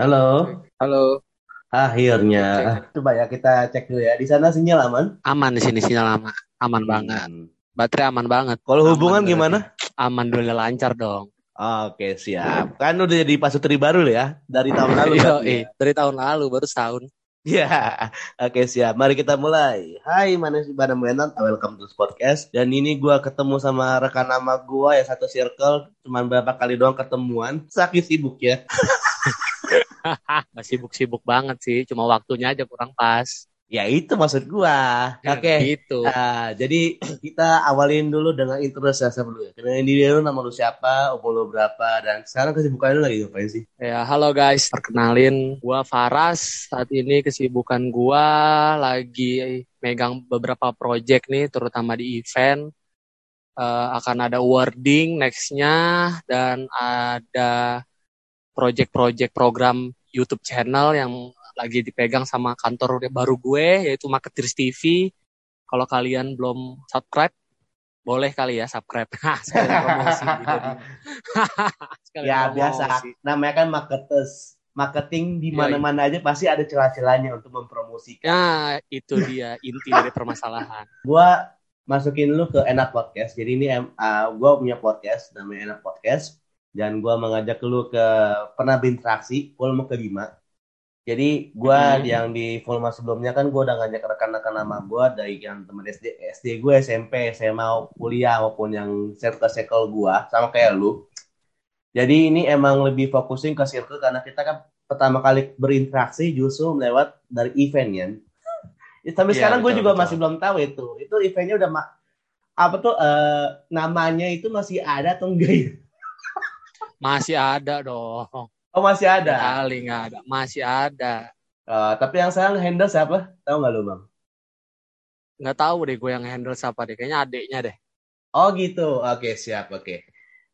Halo, Halo, akhirnya. cek Ah. Coba ya kita cek dulu ya. Di sana sinyal aman? Aman di sini sinyal aman, aman banget. Hmm. Baterai aman banget. Kalau Aman hubungan berarti. gimana? Aman dulu lancar dong. Oke, siap. Kan udah jadi pasutri baru ya dari tahun lalu Yo, eh, ya. dari tahun lalu baru setahun. Ya, oke siap. Mari kita mulai. Hai, mana sih Bana Menan? Welcome to podcast. Dan ini gua ketemu sama rekan nama gua ya satu circle. Cuman berapa kali doang ketemuan. Sakit sibuk ya. Sibuk-sibuk banget sih, cuma waktunya aja kurang pas. Ya itu maksud gua. Oke. Gitu. Nah, jadi kita awalin dulu dengan intro saya dulu ya. Kenalin diri lu, nama lu siapa, umur lu berapa, dan sekarang kesibukan lu lagi ngapain sih? Ya, halo guys, perkenalin gua Faras. Saat ini kesibukan gua lagi megang beberapa project nih, terutama di event. Eh, akan ada wording nextnya dan ada project-project program YouTube channel yang lagi dipegang sama kantor baru gue yaitu Marketers TV. Kalau kalian belum subscribe, boleh kali ya subscribe. Promosi. Sekalian Ya promosi. biasa, namanya kan marketers. Marketing di Yoi. mana-mana aja pasti ada celah-celahnya untuk mempromosikan. Nah, itu dia inti dari permasalahan. Gua masukin lu ke Enak Podcast. Jadi ini uh, gua punya podcast namanya Enak Podcast dan gua mengajak lu ke pernah berinteraksi volume kelima. Jadi gua Mhm. yang di volume sebelumnya kan gua udah ngajak rekan-rekan nama gua dari yang teman SD, SD gue, SMP, SMA, kuliah maupun yang circle-circle gua sama kayak lu. Jadi ini emang lebih fokusin ke circle karena kita kan pertama kali berinteraksi justru lewat dari event kan. Ya, Sampai Iya, sekarang gue juga betul. masih belum tahu itu. Itu eventnya udah apa tuh eh, namanya itu masih ada atau enggak ya? Masih ada dong. Oh masih ada. Kali nggak ada. Masih ada. Eh, tapi yang sekarang handle siapa? Tahu nggak lu bang? Nggak tahu deh gue yang handle siapa deh. Kayaknya adeknya deh. Oh gitu. Oke siap. Oke.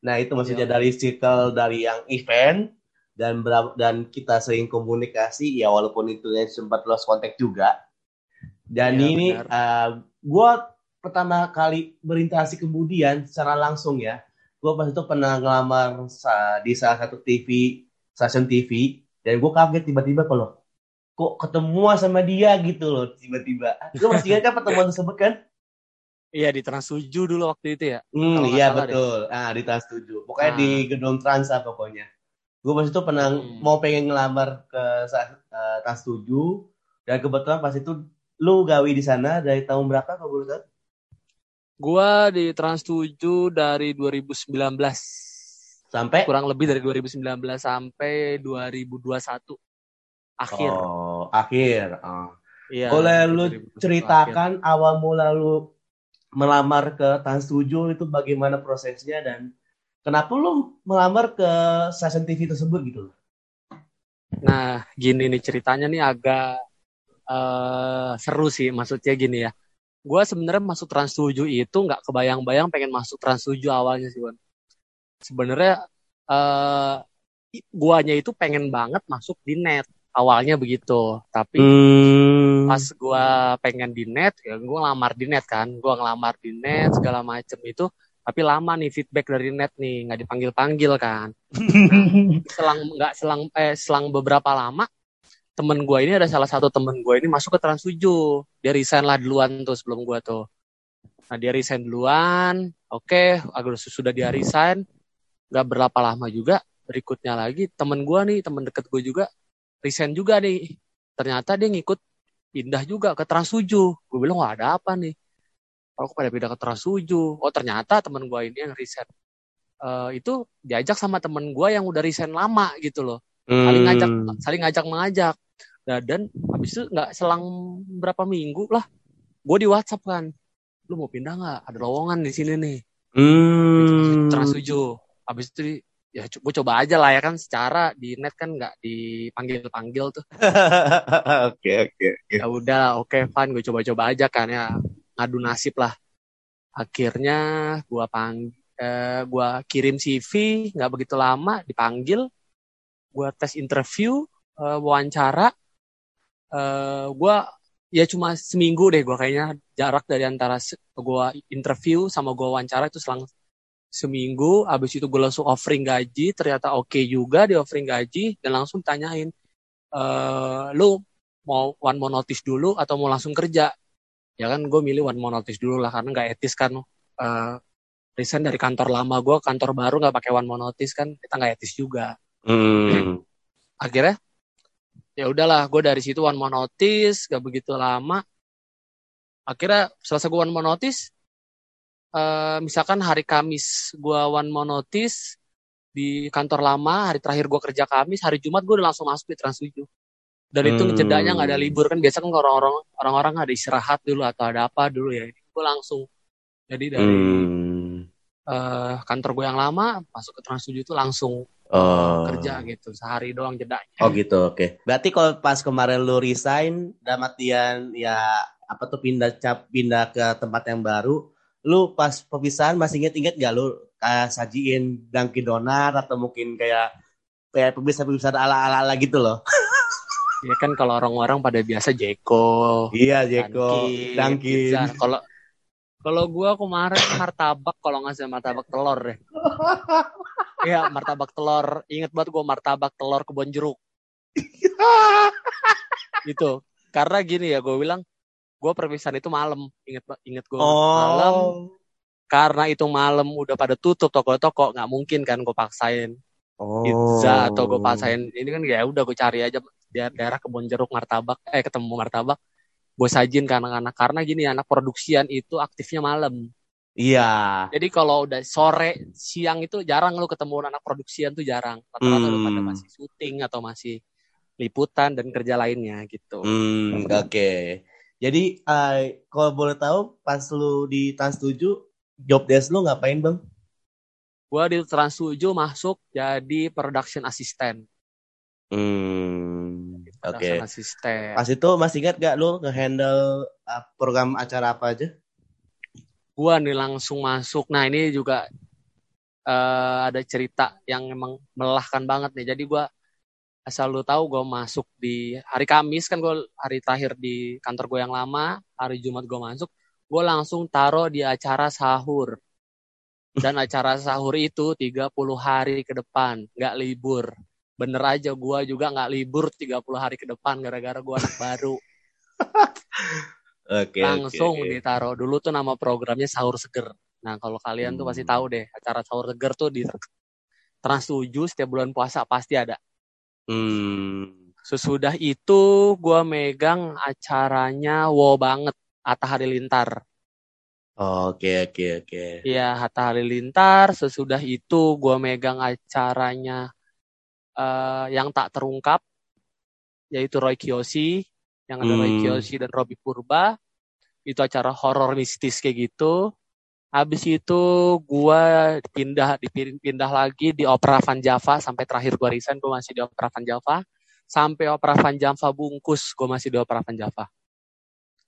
Nah itu maksudnya Iya. dari circle dari yang event dan dan kita sering komunikasi ya walaupun itu yang sempat lost contact juga. Dan Iya, ini benar. gue pertama kali berinteraksi kemudian secara langsung ya. Gue pas itu pernah ngelamar sa- di salah satu TV, stasiun TV, dan gue kaget tiba-tiba kalau kok ketemu sama dia gitu loh tiba-tiba. Lu masih ingat kan pertemuan tersebut kan? Iya di Trans 7 dulu waktu itu ya. Hmm, iya salah deh. betul. Ah, di Trans 7. Pokoknya Ah. di gedung Trans lah pokoknya. Gue pas itu pernah Hmm. mau pengen ngelamar ke eh, Trans 7 dan kebetulan pas itu lu gawi di sana dari tahun berapa kalau boleh tahu? Gua di Trans 7 dari 2019. Sampai Kurang lebih dari 2019 sampai 2021. Akhir. Oh, akhir. Oh. Iya. Boleh lu 2021 akhir. ceritakan awal mula lu melamar ke Trans 7 itu bagaimana prosesnya dan kenapa lu melamar ke stasiun TV tersebut gitu? Nah, gini nih ceritanya nih agak eh seru sih. Maksudnya gini ya. Gua sebenarnya masuk Trans 7 itu nggak kebayang-bayang pengen masuk Trans 7 awalnya sih, Wan. Sebenarnya eh i- guanya itu pengen banget masuk di net. Awalnya begitu. Tapi Hmm. pas gua pengen di net, ya gua ngelamar di net kan. Gua ngelamar di net segala macem itu. Tapi lama nih feedback dari net nih, nggak dipanggil-panggil kan. selang nggak selang eh selang beberapa lama temen gue ini ada salah satu temen gue ini masuk ke Trans 7 dia resign lah duluan tuh sebelum gue tuh. Nah dia resign duluan. Oke agar sudah dia resign. Nggak berapa lama juga berikutnya lagi temen gue nih temen deket gue juga resign juga nih. Ternyata dia ngikut pindah juga ke Trans 7 gue bilang wah ada apa nih? Kalau pada pindah ke Trans 7 oh ternyata temen gue ini yang resign. Eh, itu diajak sama temen gue yang udah resign lama gitu loh. Saling ngajak Hmm. saling ngajak mengajak nah, dan habis itu nggak selang berapa minggu lah gue di WhatsApp kan lu mau pindah nggak? Ada lowongan di sini nih. Hmm. trans 7 habis itu ya gue coba aja lah ya kan secara di net kan nggak dipanggil panggil tuh. Oke oke ya udah oke fine gue coba-coba aja kan ya ngadu nasib lah. Akhirnya gue pang eh, gua kirim CV nggak begitu lama dipanggil gue tes interview eh, wawancara eh gue ya cuma seminggu deh gue kayaknya. Jarak dari antara gue interview sama gue wawancara itu selang seminggu. Abis itu gue langsung offering gaji. Ternyata oke okay juga di offering gaji. Dan langsung tanyain e, lu mau one more notice dulu atau mau langsung kerja? Ya kan gue milih one more notice dulu lah karena nggak etis kan. Uh, resign dari kantor lama gue kantor baru nggak pakai one more notice kan. Kita nggak etis juga. Hmm. akhirnya ya udahlah gue dari situ one more notice gak begitu lama akhirnya selesai gue one more notice uh, misalkan hari Kamis gue one more notice di kantor lama hari terakhir gue kerja Kamis hari Jumat gue udah langsung masuk di Trans 7 dan itu Hmm. jedanya nggak ada libur kan biasa kan orang-orang orang-orang ada istirahat dulu atau ada apa dulu ya gue langsung jadi dari Hmm. eh, kantor gue yang lama masuk ke Trans 7 itu langsung Oh. kerja gitu sehari doang jedanya Oh gitu, oke. Berarti kalau pas kemarin lu resign, dalam artian ya apa tuh pindah cap pindah ke tempat yang baru, lu pas perpisahan masih inget-inget gak lu kayak sajiin Dunkin Donat atau mungkin kayak kayak perpisahan-perpisahan ala-ala gitu loh. ya kan kalau orang-orang pada biasa Jeko Iya, Jeko, Dunkin, pizza. Kalau kalau gua kemarin martabak kalau nggak salah martabak telur deh. Iya martabak telur. Ingat banget gua martabak telur kebon jeruk. Gitu. Karena gini ya gue bilang gua perpisahan itu malam. Ingat ba- ingat gua malam. Oh. Karena itu malam udah pada tutup toko-toko nggak mungkin kan gue paksain Oh. pizza atau gue paksain ini kan ya udah gue cari aja daerah kebon jeruk martabak eh ketemu martabak gue sajin ke anak-anak karena gini anak produksian itu aktifnya malam Iya. jadi kalau udah sore siang itu jarang lu ketemu anak produksian tuh jarang rata-rata udah pada Hmm. masih syuting atau masih liputan dan kerja lainnya gitu Hmm, oke. Jadi eh, kalau boleh tahu pas lu di Trans 7 job desk lu ngapain, Bang? gue di Trans 7 masuk jadi production assistant Hmm, oke. production assistant Pas itu masih ingat gak lu nge-handle uh, program acara apa aja? gua nih langsung masuk. Nah ini juga eh, ada cerita yang emang melelahkan banget nih. Jadi gua asal lu tahu gua masuk di hari Kamis kan gua hari terakhir di kantor gue yang lama. Hari Jumat gua masuk, gua langsung taruh di acara sahur. Dan acara sahur itu 30 hari ke depan, nggak libur. Bener aja gua juga nggak libur 30 hari ke depan gara-gara gua anak baru. Oke, langsung oke. ditaruh dulu tuh nama programnya sahur seger. Nah kalau kalian tuh pasti Hmm. tahu deh acara sahur seger tuh di Trans 7 setiap bulan puasa pasti ada. Hmm. Sesudah itu gua megang acaranya wow banget Atta Halilintar. Oke, oke, oke. Iya Hatta Halilintar. Sesudah itu gua megang acaranya eh, yang tak terungkap yaitu Roy Kiyoshi yang ada Roy Hmm. Kiyoshi dan Robby Purba. Itu acara horor mistis kayak gitu. Habis itu gua pindah dipin- pindah lagi di Opera Van Java sampai terakhir gua resign gua masih di Opera Van Java. Sampai Opera Van Java bungkus gua masih di Opera Van Java.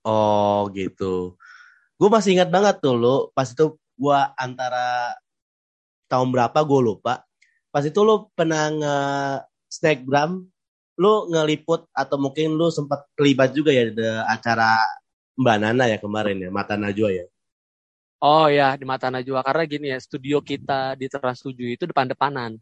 Oh, gitu. Gue masih ingat banget tuh lu pas itu gua antara tahun berapa gue lupa. Pas itu lu pernah nge Snapgram, lu ngeliput atau mungkin lu sempat terlibat juga ya di acara Mbak Nana ya kemarin ya, Mata Najwa ya. Oh ya di Mata Najwa karena gini ya studio kita di Trans 7 itu depan-depanan.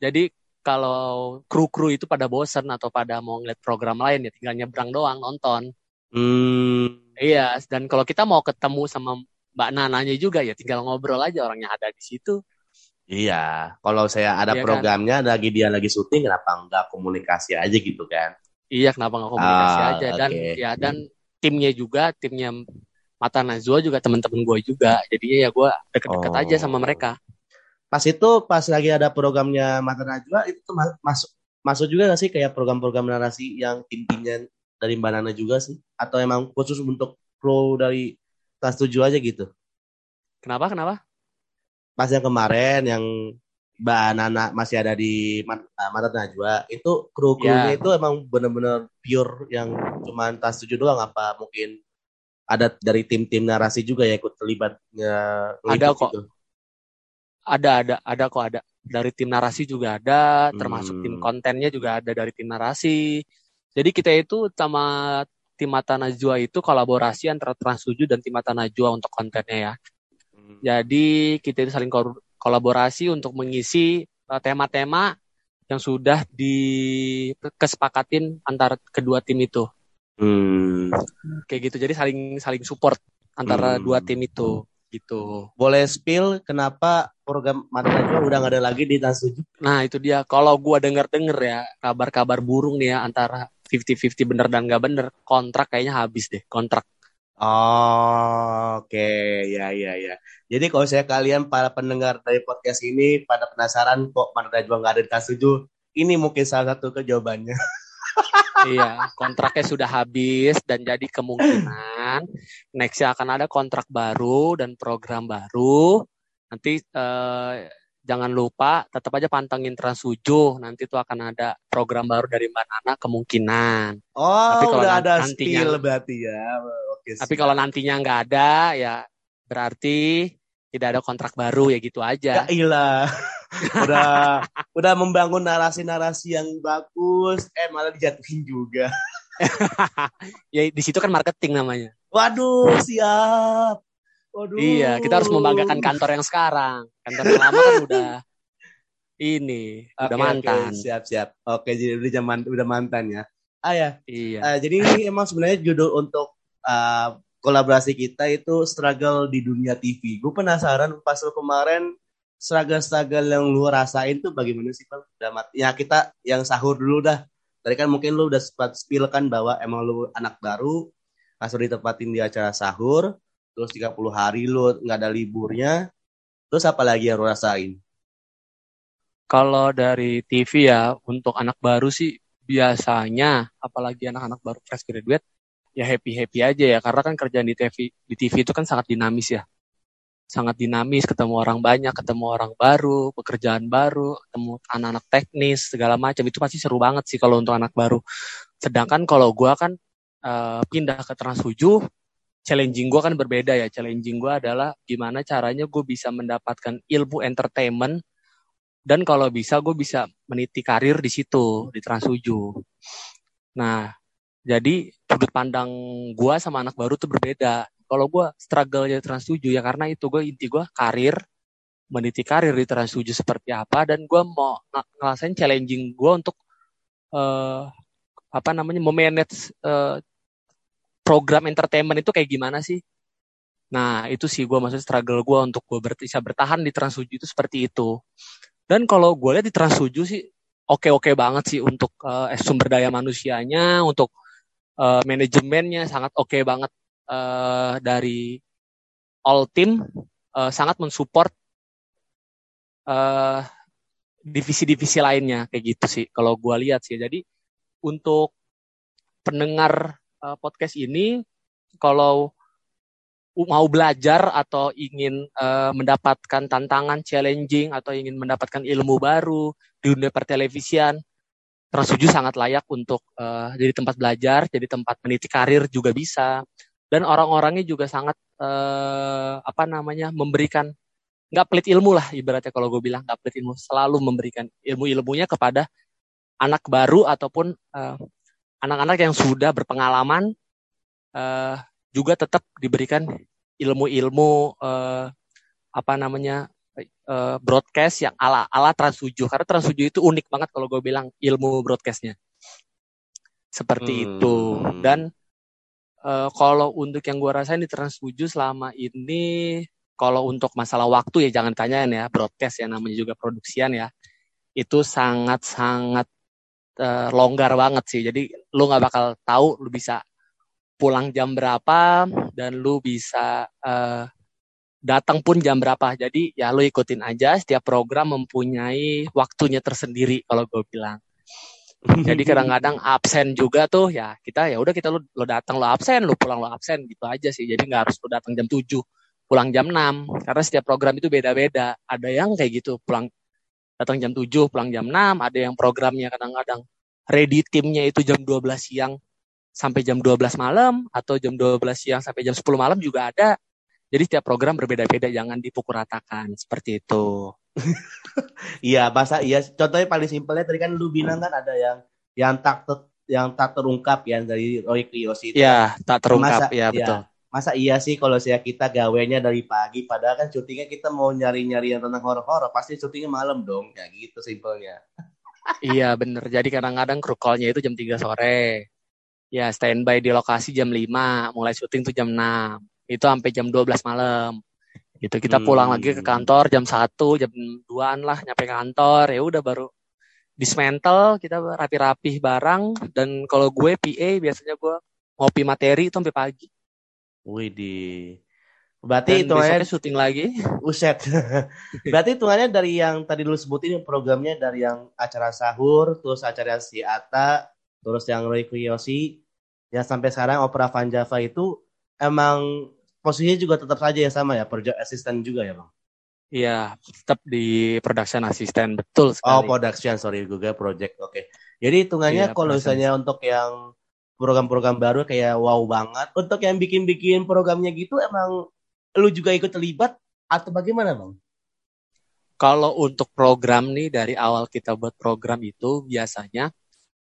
Jadi kalau kru-kru itu pada bosen atau pada mau ngeliat program lain ya tinggal nyebrang doang nonton. Hmm. Iya, dan kalau kita mau ketemu sama Mbak Nananya juga ya tinggal ngobrol aja orangnya ada di situ. Iya, kalau saya ada Iya kan? programnya lagi dia lagi syuting, kenapa nggak komunikasi aja gitu kan? Iya, kenapa nggak komunikasi Ah, aja dan oke. ya dan timnya juga timnya Mata Najwa juga teman-teman gue juga. Jadinya ya gue deket-deket Oh. aja sama mereka. Pas itu pas lagi ada programnya Mata Najwa itu tuh ma- masuk masuk juga nggak sih kayak program-program narasi yang tim-timnya dari Mbak Nana juga sih? Atau emang khusus untuk pro dari kelas 7 aja gitu? Kenapa? Kenapa? Pas yang kemarin yang Mbak Nana masih ada di ah, Mata Najwa itu kru-krunya Ya. itu emang bener-bener pure yang cuman kelas 7 doang apa mungkin ada dari tim-tim narasi juga ya ikut terlibat Ada ngeliput kok. gitu? Ada, ada, ada kok ada. Dari tim narasi juga ada, termasuk Hmm. tim kontennya juga ada dari tim narasi. Jadi kita itu sama tim Mata Najwa itu kolaborasi antara Trans 7 dan tim Mata Najwa untuk kontennya ya. Jadi kita itu saling kolaborasi untuk mengisi uh, tema-tema yang sudah dikesepakatin antara kedua tim itu. Hmm. Kayak gitu. Jadi saling saling support antara Hmm. dua tim itu gitu. Boleh spill kenapa program juga udah nggak ada lagi di Trans 7? Nah, itu dia. Kalau gua denger-denger ya kabar-kabar burung nih ya antara 50-50 bener dan nggak bener, kontrak kayaknya habis deh, kontrak. Oh, oke, ya, ya, ya. Jadi kalau saya kalian para pendengar dari podcast ini pada penasaran kok Madura juga nggak ada di Trans 7, ini mungkin salah satu kejawabannya. iya, kontraknya sudah habis dan jadi kemungkinan nextnya akan ada kontrak baru dan program baru. Nanti eh, jangan lupa tetap aja pantengin Trans 7. Nanti tuh akan ada program baru dari Mbak Nana kemungkinan. Oh, Tapi kalau udah ada nantinya- spill berarti ya. Oke, Tapi kalau nantinya nggak ada ya berarti tidak ada kontrak baru ya gitu Ya aja. ilah. udah udah membangun narasi-narasi yang bagus, eh malah dijatuhin juga. Ya di situ kan marketing namanya. Waduh, siap. Waduh. Iya, kita harus membanggakan kantor yang sekarang. Kantor yang lama kan udah ini, udah Oke, oke, mantan. siap, siap. Oke, jadi udah zaman udah mantan ya. Ah ya, Iya. eh, jadi ini emang sebenarnya judul untuk eh, kolaborasi kita itu struggle di dunia TV. Gue penasaran pas lu kemarin struggle-struggle yang lu rasain tuh bagaimana sih bang? Ya kita yang sahur dulu dah. Tadi kan mungkin lu udah sempat spill kan bahwa emang lu anak baru, langsung ditempatin di acara sahur, terus 30 hari lu nggak ada liburnya, terus apa lagi yang lu rasain? Kalau dari TV ya, untuk anak baru sih biasanya, apalagi anak-anak baru fresh graduate, ya happy-happy aja ya. Karena kan kerjaan di TV, di TV itu kan sangat dinamis ya. Sangat dinamis, ketemu orang banyak, ketemu orang baru, pekerjaan baru, ketemu anak-anak teknis, segala macam. Itu pasti seru banget sih kalau untuk anak baru. Sedangkan kalau gua kan eh, pindah ke Trans 7, challenging gua kan berbeda ya. Challenging gua adalah gimana caranya gue bisa mendapatkan ilmu entertainment dan kalau bisa gue bisa meniti karir di situ di Trans 7. Nah, jadi sudut pandang gue sama anak baru tuh berbeda. Kalau gue struggle di Trans 7 ya karena itu gue inti gue karir, meniti karir di Trans 7 seperti apa dan gue mau ng- ngerasain challenging gue untuk eh, apa namanya memanage eh, program entertainment itu kayak gimana sih? Nah, itu sih gue maksud struggle gue untuk gue bisa bertahan di Trans 7 itu seperti itu. Dan kalau gue lihat di Trans 7 sih oke-oke banget sih untuk eh, sumber daya manusianya, untuk eh, manajemennya sangat oke banget eh, dari all team eh, sangat mensupport eh, divisi-divisi lainnya kayak gitu sih kalau gue lihat sih. Jadi untuk pendengar eh, podcast ini kalau mau belajar atau ingin eh, mendapatkan tantangan challenging atau ingin mendapatkan ilmu baru di dunia pertelevisian Trans 7 sangat layak untuk eh, jadi tempat belajar, jadi tempat meniti karir juga bisa. Dan orang-orangnya juga sangat eh, apa namanya memberikan nggak pelit ilmu lah ibaratnya kalau gue bilang nggak pelit ilmu selalu memberikan ilmu-ilmunya kepada anak baru ataupun eh, anak-anak yang sudah berpengalaman eh, juga tetap diberikan ilmu-ilmu eh, apa namanya eh, broadcast yang ala ala Trans 7 karena Trans 7 itu unik banget kalau gue bilang ilmu broadcastnya. Seperti Hmm. itu. Dan eh, kalau untuk yang gue rasain di Trans 7 selama ini kalau untuk masalah waktu ya jangan tanyain ya broadcast ya namanya juga produksian ya itu sangat sangat eh, longgar banget sih. Jadi lu nggak bakal tahu lu bisa pulang jam berapa dan lu bisa eh, datang pun jam berapa. Jadi ya lu ikutin aja setiap program mempunyai waktunya tersendiri kalau gue bilang. Jadi kadang-kadang absen juga tuh ya kita ya udah kita lu lo datang lo absen, lu pulang lo absen gitu aja sih. Jadi nggak harus lu datang jam 7, pulang jam 6 karena setiap program itu beda-beda. Ada yang kayak gitu pulang datang jam 7, pulang jam 6, ada yang programnya kadang-kadang ready timnya itu jam 12 siang sampai jam 12 malam atau jam 12 siang sampai jam 10 malam juga ada. Jadi setiap program berbeda-beda, jangan dipukul ratakan seperti itu. Iya, bahasa iya. Contohnya paling simpelnya tadi kan lu bilang kan ada yang yang tak ter- yang tak terungkap ya dari Roy Kiyoshi itu. Ya, tak terungkap Masa- ya ya. betul. masa iya sih kalau saya kita gawenya dari pagi padahal kan syutingnya kita mau nyari-nyari yang tentang horor-horor pasti syutingnya malam dong kayak gitu simpelnya iya bener jadi kadang-kadang kru call-nya itu jam 3 sore ya standby di lokasi jam 5 mulai syuting tuh jam 6 itu sampai jam 12 malam gitu kita hmm. pulang lagi ke kantor jam 1 jam 2an lah nyampe kantor ya udah baru dismantle kita rapi-rapi barang dan kalau gue PA biasanya gue ngopi materi itu sampai pagi Wih di Berarti itu hitungannya syuting lagi. Uset. Berarti hitungannya dari yang tadi lu sebutin programnya dari yang acara sahur, terus acara si Ata, terus yang Roy Kiyoshi, ya sampai sekarang Opera Van Java itu emang posisinya juga tetap saja ya sama ya, project assistant juga ya bang? Iya, tetap di production assistant betul sekali. Oh, production, sorry juga project. Oke. Okay. Jadi hitungannya iya, kalau misalnya untuk yang program-program baru kayak wow banget. Untuk yang bikin-bikin programnya gitu emang lu juga ikut terlibat atau bagaimana bang? Kalau untuk program nih dari awal kita buat program itu biasanya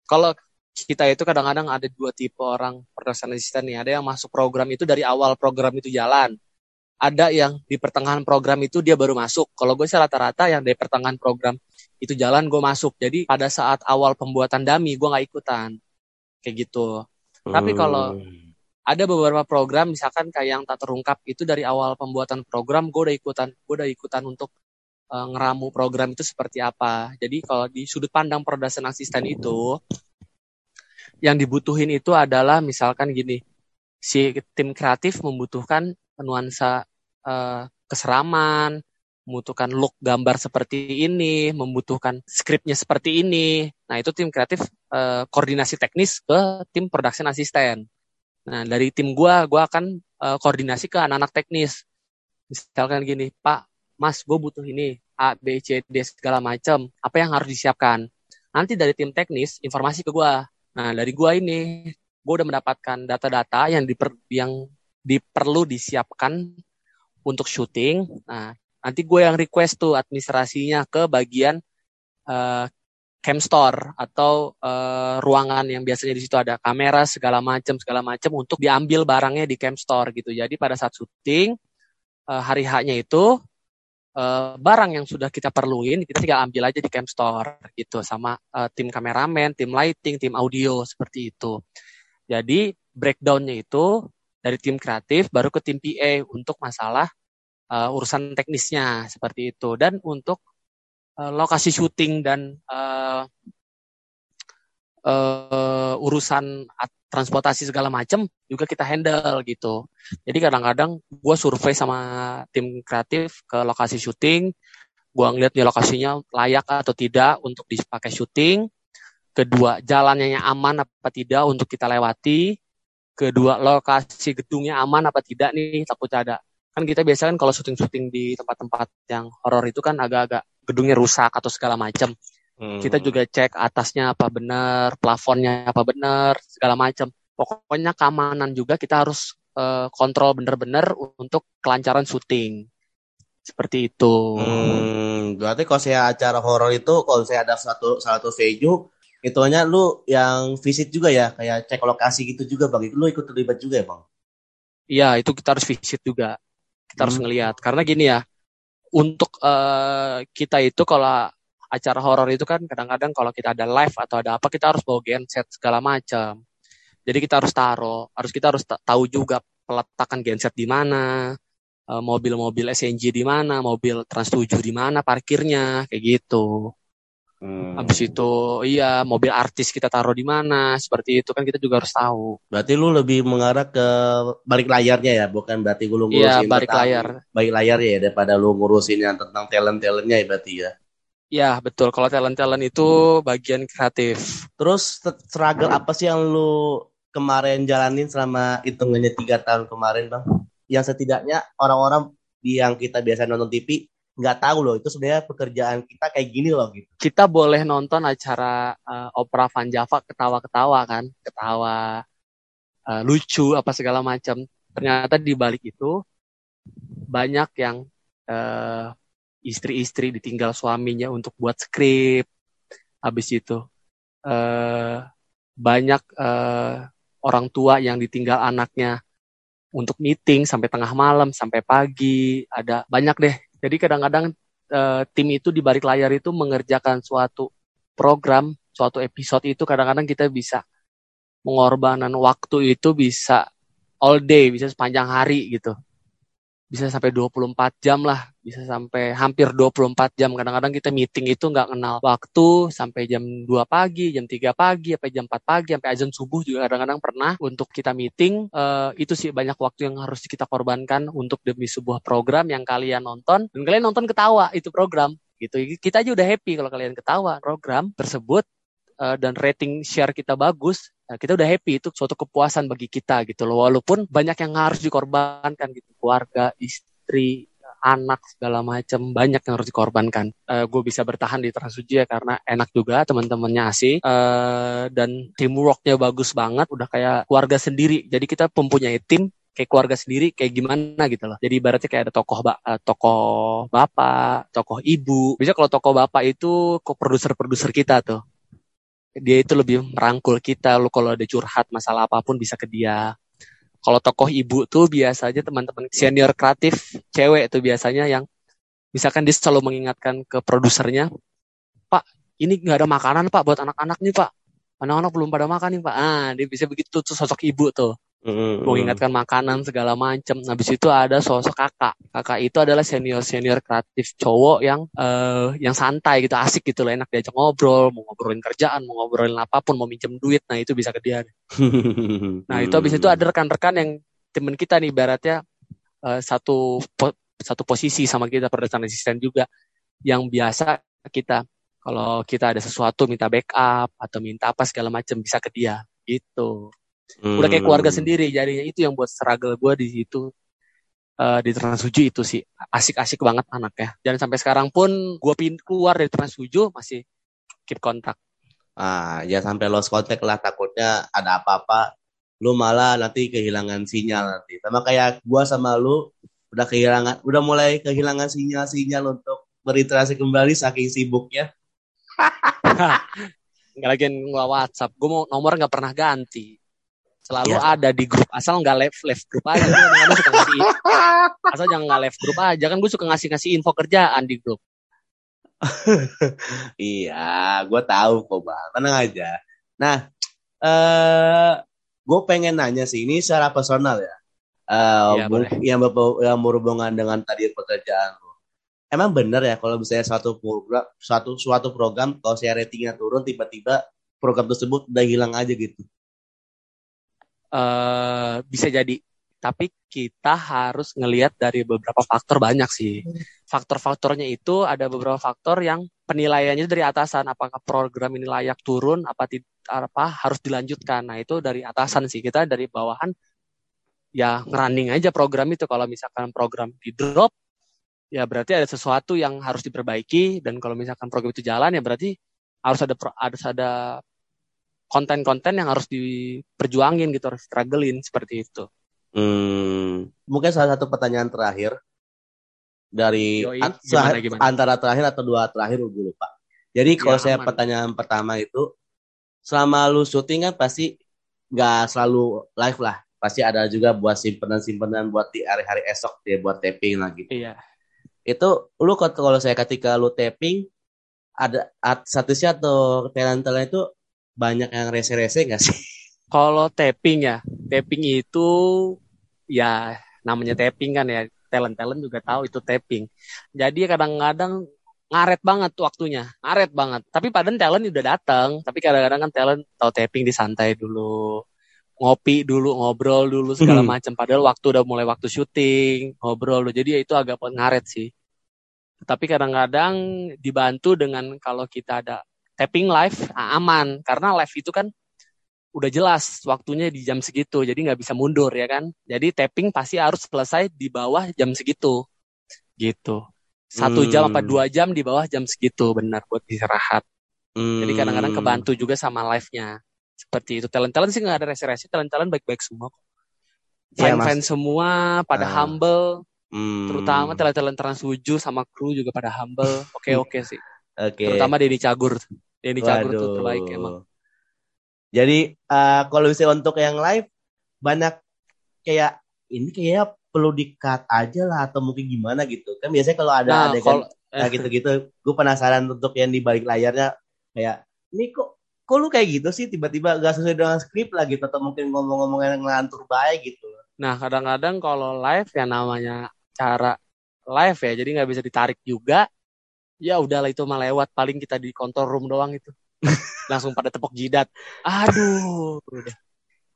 kalau kita itu kadang-kadang ada dua tipe orang production assistant nih. Ada yang masuk program itu dari awal program itu jalan. Ada yang di pertengahan program itu dia baru masuk. Kalau gue sih rata-rata yang dari pertengahan program itu jalan gue masuk. Jadi pada saat awal pembuatan dami gue nggak ikutan kayak gitu. Hmm. Tapi kalau hmm. ada beberapa program misalkan kayak yang tak terungkap itu dari awal pembuatan program gue udah ikutan, gue udah ikutan untuk uh, ngeramu program itu seperti apa. Jadi kalau di sudut pandang production assistant itu yang dibutuhin itu adalah misalkan gini, si tim kreatif membutuhkan nuansa uh, keseraman, membutuhkan look gambar seperti ini, membutuhkan skripnya seperti ini. Nah, itu tim kreatif uh, koordinasi teknis ke tim production assistant. Nah, dari tim gua, gua akan uh, koordinasi ke anak-anak teknis. Misalkan gini, Pak, Mas, gue butuh ini, A, B, C, D, segala macam. Apa yang harus disiapkan? Nanti dari tim teknis, informasi ke gua. Nah, dari gua ini, gue udah mendapatkan data-data yang diper, yang diperlu disiapkan untuk syuting. Nah, nanti gue yang request tuh administrasinya ke bagian uh, cam store atau uh, ruangan yang biasanya di situ ada kamera segala macam segala macam untuk diambil barangnya di cam store gitu. Jadi pada saat syuting uh, hari haknya itu uh, barang yang sudah kita perluin kita tinggal ambil aja di cam store gitu sama uh, tim kameramen, tim lighting, tim audio seperti itu. Jadi breakdownnya itu dari tim kreatif baru ke tim PA untuk masalah uh, urusan teknisnya seperti itu dan untuk uh, lokasi syuting dan uh, uh, urusan transportasi segala macam juga kita handle gitu. Jadi kadang-kadang gue survei sama tim kreatif ke lokasi syuting, gue ngeliat nih lokasinya layak atau tidak untuk dipakai syuting. Kedua, jalannya aman apa tidak untuk kita lewati. Kedua, lokasi gedungnya aman apa tidak nih takut ada kan kita biasa kan kalau syuting-syuting di tempat-tempat yang horor itu kan agak-agak gedungnya rusak atau segala macam. Hmm. Kita juga cek atasnya apa benar, plafonnya apa benar, segala macam. Pokoknya keamanan juga kita harus uh, kontrol benar-benar untuk kelancaran syuting. Seperti itu. Hmm, berarti kalau saya acara horor itu kalau saya ada satu satu venue itu hanya lu yang visit juga ya, kayak cek lokasi gitu juga Bang. Lu ikut terlibat juga ya, Bang? Iya, itu kita harus visit juga kita harus hmm. ngelihat karena gini ya untuk uh, kita itu kalau acara horor itu kan kadang-kadang kalau kita ada live atau ada apa kita harus bawa genset segala macam jadi kita harus taruh harus kita harus tahu juga peletakan genset di mana uh, mobil-mobil SNG di mana mobil Trans 7 di mana parkirnya kayak gitu Hmm. Habis itu iya mobil artis kita taruh di mana seperti itu kan kita juga harus tahu. Berarti lu lebih mengarah ke balik layarnya ya, bukan berarti lu ngurusin Iya, balik layar. Balik layar ya daripada lu ngurusin yang tentang talent-talentnya ya berarti ya. Iya, betul. Kalau talent-talent itu bagian kreatif. Terus struggle apa sih yang lu kemarin jalanin selama hitungannya tiga tahun kemarin, Bang? Yang setidaknya orang-orang yang kita biasa nonton TV nggak tahu loh itu sebenarnya pekerjaan kita kayak gini loh gitu. Kita boleh nonton acara uh, opera Van Java ketawa-ketawa kan, ketawa uh, lucu apa segala macam. Ternyata di balik itu banyak yang uh, istri-istri ditinggal suaminya untuk buat skrip. Habis itu uh, banyak uh, orang tua yang ditinggal anaknya untuk meeting sampai tengah malam sampai pagi. Ada banyak deh. Jadi kadang-kadang uh, tim itu di balik layar itu mengerjakan suatu program suatu episode itu kadang-kadang kita bisa mengorbankan waktu itu bisa all day bisa sepanjang hari gitu bisa sampai 24 jam lah, bisa sampai hampir 24 jam. Kadang-kadang kita meeting itu nggak kenal waktu sampai jam 2 pagi, jam 3 pagi, sampai jam 4 pagi, sampai azan subuh juga kadang-kadang pernah untuk kita meeting. Uh, itu sih banyak waktu yang harus kita korbankan untuk demi sebuah program yang kalian nonton dan kalian nonton ketawa itu program gitu. Kita aja udah happy kalau kalian ketawa program tersebut uh, dan rating share kita bagus Nah, kita udah happy itu suatu kepuasan bagi kita gitu loh. Walaupun banyak yang harus dikorbankan gitu, keluarga, istri, anak segala macam banyak yang harus dikorbankan. Uh, eh, gue bisa bertahan di Transsuji ya karena enak juga teman-temannya asik uh, dan teamworknya bagus banget. Udah kayak keluarga sendiri. Jadi kita mempunyai tim kayak keluarga sendiri kayak gimana gitu loh. Jadi ibaratnya kayak ada tokoh ba uh, tokoh bapak, tokoh ibu. Bisa kalau tokoh bapak itu kok produser-produser kita tuh dia itu lebih merangkul kita. Lo kalau ada curhat masalah apa pun bisa ke dia. Kalau tokoh ibu tuh biasanya teman-teman senior kreatif cewek tuh biasanya yang misalkan dia selalu mengingatkan ke produsernya pak ini nggak ada makanan pak buat anak-anak nih pak. Anak-anak belum pada makan nih pak. Ah dia bisa begitu tuh sosok ibu tuh Mm-hmm. Mengingatkan makanan segala macam. Habis itu ada sosok kakak. Kakak itu adalah senior senior kreatif cowok yang uh, yang santai gitu, asik gitu loh, enak diajak ngobrol, mau ngobrolin kerjaan, mau ngobrolin apa pun, mau minjem duit, nah itu bisa ke dia. nah itu habis itu ada rekan-rekan yang temen kita nih, baratnya uh, satu po satu posisi sama kita production assistant juga, yang biasa kita kalau kita ada sesuatu minta backup atau minta apa segala macam bisa ke dia gitu. Hmm. Udah kayak keluarga hmm. sendiri jadinya itu yang buat struggle gue di situ uh, di Transfuju itu sih asik-asik banget anaknya. Dan sampai sekarang pun gue pin keluar dari Transfuju masih keep kontak. Ah, ya sampai lost contact lah takutnya ada apa-apa lu malah nanti kehilangan sinyal nanti. Sama kayak gua sama lu udah kehilangan udah mulai kehilangan sinyal-sinyal untuk berinteraksi kembali saking sibuknya. nggak lagi nggak WhatsApp, gue mau nomor nggak pernah ganti selalu ya. ada di grup asal nggak left left grup aja. Gue suka ngasih asal jangan nggak left grup aja. Kan gue suka ngasih ngasih info kerjaan di grup. Iya gue tahu kok bang. Tenang aja. Nah eh gue pengen nanya sih ini secara personal ya. Uh, ya, yang yang berhubungan dengan tadi pekerjaan emang bener ya kalau misalnya suatu program suatu suatu program kalau saya ratingnya turun tiba-tiba program tersebut udah hilang aja gitu uh, bisa jadi tapi kita harus ngelihat dari beberapa faktor banyak sih. Faktor-faktornya itu ada beberapa faktor yang penilaiannya dari atasan apakah program ini layak turun apa apa harus dilanjutkan. Nah, itu dari atasan sih. Kita dari bawahan ya ngerunning aja program itu kalau misalkan program di drop ya berarti ada sesuatu yang harus diperbaiki dan kalau misalkan program itu jalan ya berarti harus ada harus ada konten-konten yang harus diperjuangin gitu, harus strugglein seperti itu. Hmm, mungkin salah satu pertanyaan terakhir dari Yoi, gimana, gimana? antara terakhir atau dua terakhir gue lupa. Jadi ya, kalau saya aman. pertanyaan pertama itu selama lu syuting kan pasti nggak selalu live lah, pasti ada juga buat simpenan-simpenan buat di hari-hari esok dia buat taping lah gitu. Iya. Itu lu kalau saya ketika lu taping ada statusnya atau talent-talent itu banyak yang rese-rese nggak sih? Kalau tapping ya, tapping itu ya namanya tapping kan ya, talent-talent juga tahu itu tapping. Jadi kadang-kadang ngaret banget waktunya, ngaret banget. Tapi padahal talent udah datang, tapi kadang-kadang kan talent tahu tapping disantai dulu, ngopi dulu, ngobrol dulu segala hmm. macam. Padahal waktu udah mulai waktu syuting, ngobrol dulu. Jadi ya itu agak ngaret sih. Tapi kadang-kadang dibantu dengan kalau kita ada tapping live ah, aman. Karena live itu kan udah jelas waktunya di jam segitu jadi nggak bisa mundur ya kan? Jadi tapping pasti harus selesai di bawah jam segitu. Gitu. Satu hmm. jam apa dua jam di bawah jam segitu benar buat istirahat. Hmm. jadi kadang-kadang kebantu juga sama live-nya. Seperti itu. Talent talent sih nggak ada resi-resi talent talent baik-baik semua fan fan ya, semua pada uh. humble. Hmm. terutama talent talent transwuju sama kru juga pada humble. Oke oke okay, sih. Okay. Terutama Denny Cagur. Denny Cagur tuh terbaik emang. Jadi uh, kalau bisa untuk yang live banyak kayak ini kayak perlu di-cut aja lah atau mungkin gimana gitu. Kan biasanya kalau ada Nah, adegan kalau nah, gitu-gitu, gue penasaran untuk yang di balik layarnya kayak ini kok kok lu kayak gitu sih tiba-tiba gak sesuai dengan skrip lah gitu atau mungkin ngomong-ngomong yang ngelantur baik gitu. Nah, kadang-kadang kalau live ya namanya cara live ya, jadi nggak bisa ditarik juga. Ya udahlah itu mah lewat, paling kita di control room doang itu. Langsung pada tepuk jidat. Aduh, udah.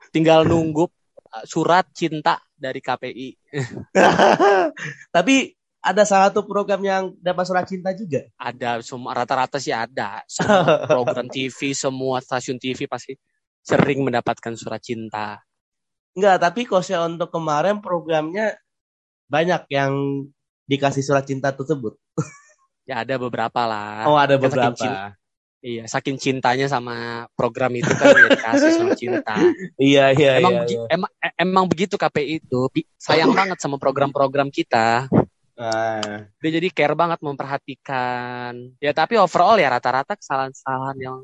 Tinggal nunggu uh, surat cinta dari KPI. Tapi ada salah satu program yang dapat surat cinta juga. Ada semua rata-rata sih ada. Semua program TV, semua stasiun TV pasti sering mendapatkan surat cinta. Enggak, tapi kosnya untuk kemarin programnya banyak yang dikasih surat cinta tersebut. Ya ada beberapa lah. Oh, ada saking beberapa. cin- Iya, saking cintanya sama program itu kan ya dikasih surat cinta. Iya, iya, emang iya, iya. emang e- emang begitu KPI itu sayang banget sama program-program kita Nah, dia jadi care banget memperhatikan ya tapi overall ya rata-rata kesalahan-kesalahan yang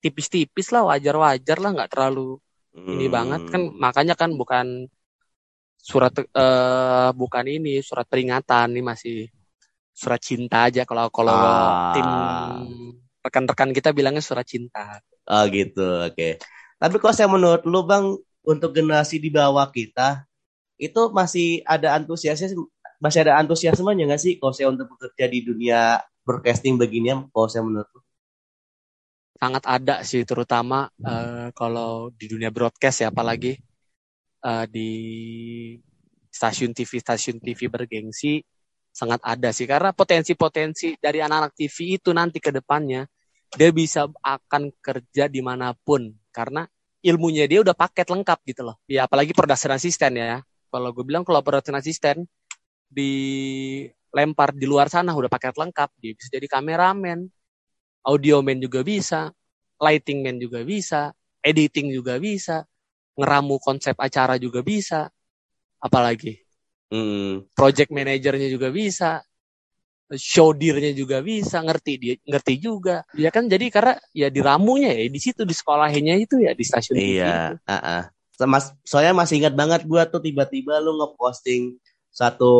tipis-tipis lah wajar-wajar lah nggak terlalu ini hmm. banget kan makanya kan bukan surat eh bukan ini surat peringatan nih masih surat cinta aja kalau kalau Ah. tim rekan-rekan kita bilangnya surat cinta Oh gitu, oke. Tapi kok saya menurut lu bang, untuk generasi di bawah kita, itu masih ada antusiasnya, masih ada antusiasmenya nggak sih kalau saya untuk bekerja di dunia broadcasting beginian, kalau saya menurut lu? sangat ada sih terutama eh, kalau di dunia broadcast ya apalagi eh, di stasiun TV stasiun TV bergengsi sangat ada sih. Karena potensi-potensi dari anak-anak TV itu nanti ke depannya dia bisa akan kerja di mana pun. Karena ilmunya dia udah paket lengkap gitu loh. Ya apalagi production assistant ya. Kalau gue bilang kalau production assistant dilempar di luar sana udah paket lengkap. Dia bisa jadi kameramen audio man juga bisa, lighting man juga bisa, editing juga bisa, ngeramu konsep acara juga bisa, apalagi Hmm, project manajernya juga bisa, show dirnya juga bisa, ngerti dia ngerti juga. Ya kan jadi karena ya diramunya ya di situ di sekolahinya itu ya di stasiun iya, ah, ah. Mas, soalnya masih ingat banget gua tuh tiba-tiba lu ngeposting satu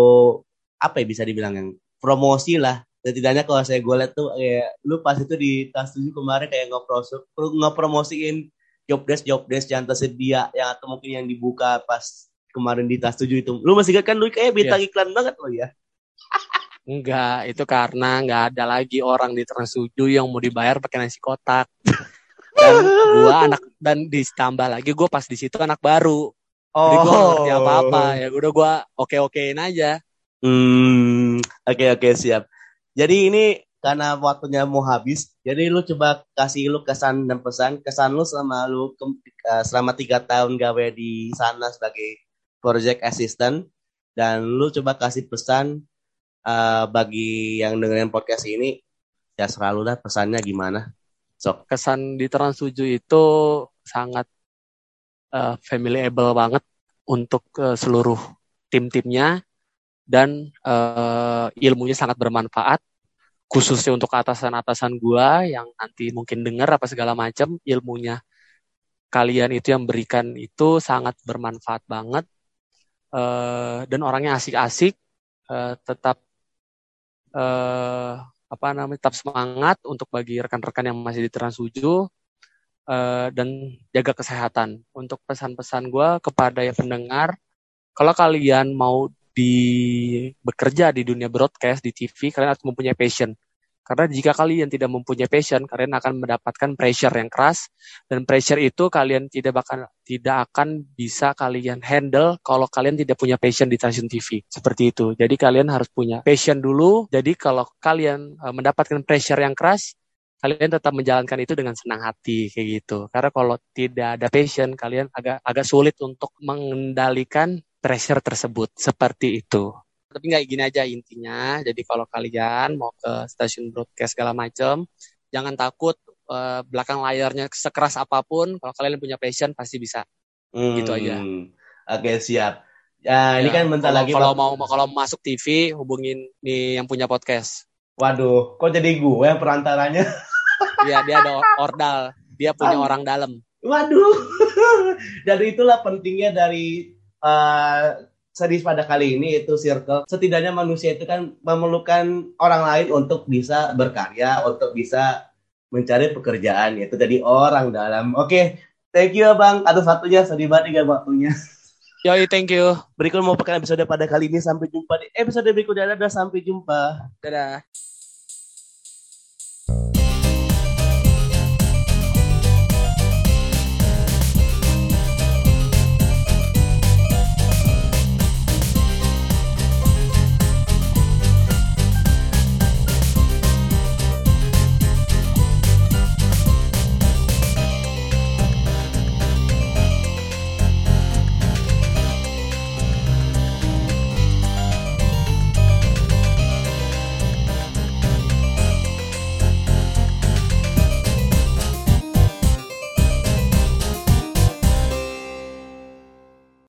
apa ya bisa dibilang yang promosi lah. Setidaknya kalau saya gue lihat tuh kayak lu pas itu di tas tujuh kemarin kayak ngepros- ngepromosiin job desk job desk yang tersedia yang atau mungkin yang dibuka pas kemarin di tas tujuh itu. Lu masih ingat kan lu kayak bintang iklan banget lo ya. Enggak, itu karena nggak ada lagi orang di Trans 7 yang mau dibayar pakai nasi kotak. Dan gua anak dan ditambah lagi gue pas di situ anak baru. Jadi gue gak ngerti apa-apa ya udah gue oke-okein aja. Hmm, oke oke siap. Jadi ini karena waktunya mau habis, jadi lu coba kasih lu kesan dan pesan, kesan lu selama lu ke- eh, selama tiga tahun gawe di sana sebagai project assistant, dan lu coba kasih pesan eh, bagi yang dengerin podcast ini, ya selalu dah pesannya gimana. Sok. Kesan di Trans 7 itu sangat eh, familyable banget untuk eh, seluruh tim-timnya dan eh, ilmunya sangat bermanfaat khususnya untuk atasan-atasan gua yang nanti mungkin dengar apa segala macam ilmunya kalian itu yang berikan itu sangat bermanfaat banget Eh, dan orangnya asik-asik eh, tetap eh, apa namanya tetap semangat untuk bagi rekan-rekan yang masih di Trans 7 eh, dan jaga kesehatan. Untuk pesan-pesan gua kepada yang pendengar kalau kalian mau di bekerja di dunia broadcast di TV kalian harus mempunyai passion karena jika kalian tidak mempunyai passion kalian akan mendapatkan pressure yang keras. Dan pressure itu kalian tidak bakal tidak akan bisa kalian handle kalau kalian tidak punya passion di stasiun TV seperti itu. Jadi kalian harus punya passion dulu. Jadi kalau kalian eh, mendapatkan pressure yang keras kalian tetap menjalankan itu dengan senang hati kayak gitu. Karena kalau tidak ada passion kalian agak agak sulit untuk mengendalikan pressure tersebut. Seperti itu tapi nggak gini aja intinya jadi kalau kalian mau ke stasiun broadcast segala macam jangan takut eh, belakang layarnya sekeras apa pun kalau kalian punya passion pasti bisa Gitu aja. Hmm, Oke siap. Ya, ini Ya, kan bentar kalau, lagi. kalau mau kalau masuk TV hubungin nih yang punya podcast Waduh, kok jadi gue yang perantaranya? dia dia ada or- ordal dia punya Ah. orang dalam Waduh. dari itulah pentingnya dari eh, sedih pada kali ini itu circle. Setidaknya manusia itu kan memerlukan orang lain untuk bisa berkarya, untuk bisa mencari pekerjaan yaitu jadi orang dalam. Oke, thank you Bang atas waktunya, sedih banget gak waktunya. Yoi, thank you. Berikut mau pakai episode pada kali ini sampai jumpa di episode berikutnya. Dadah, sampai jumpa. Dadah.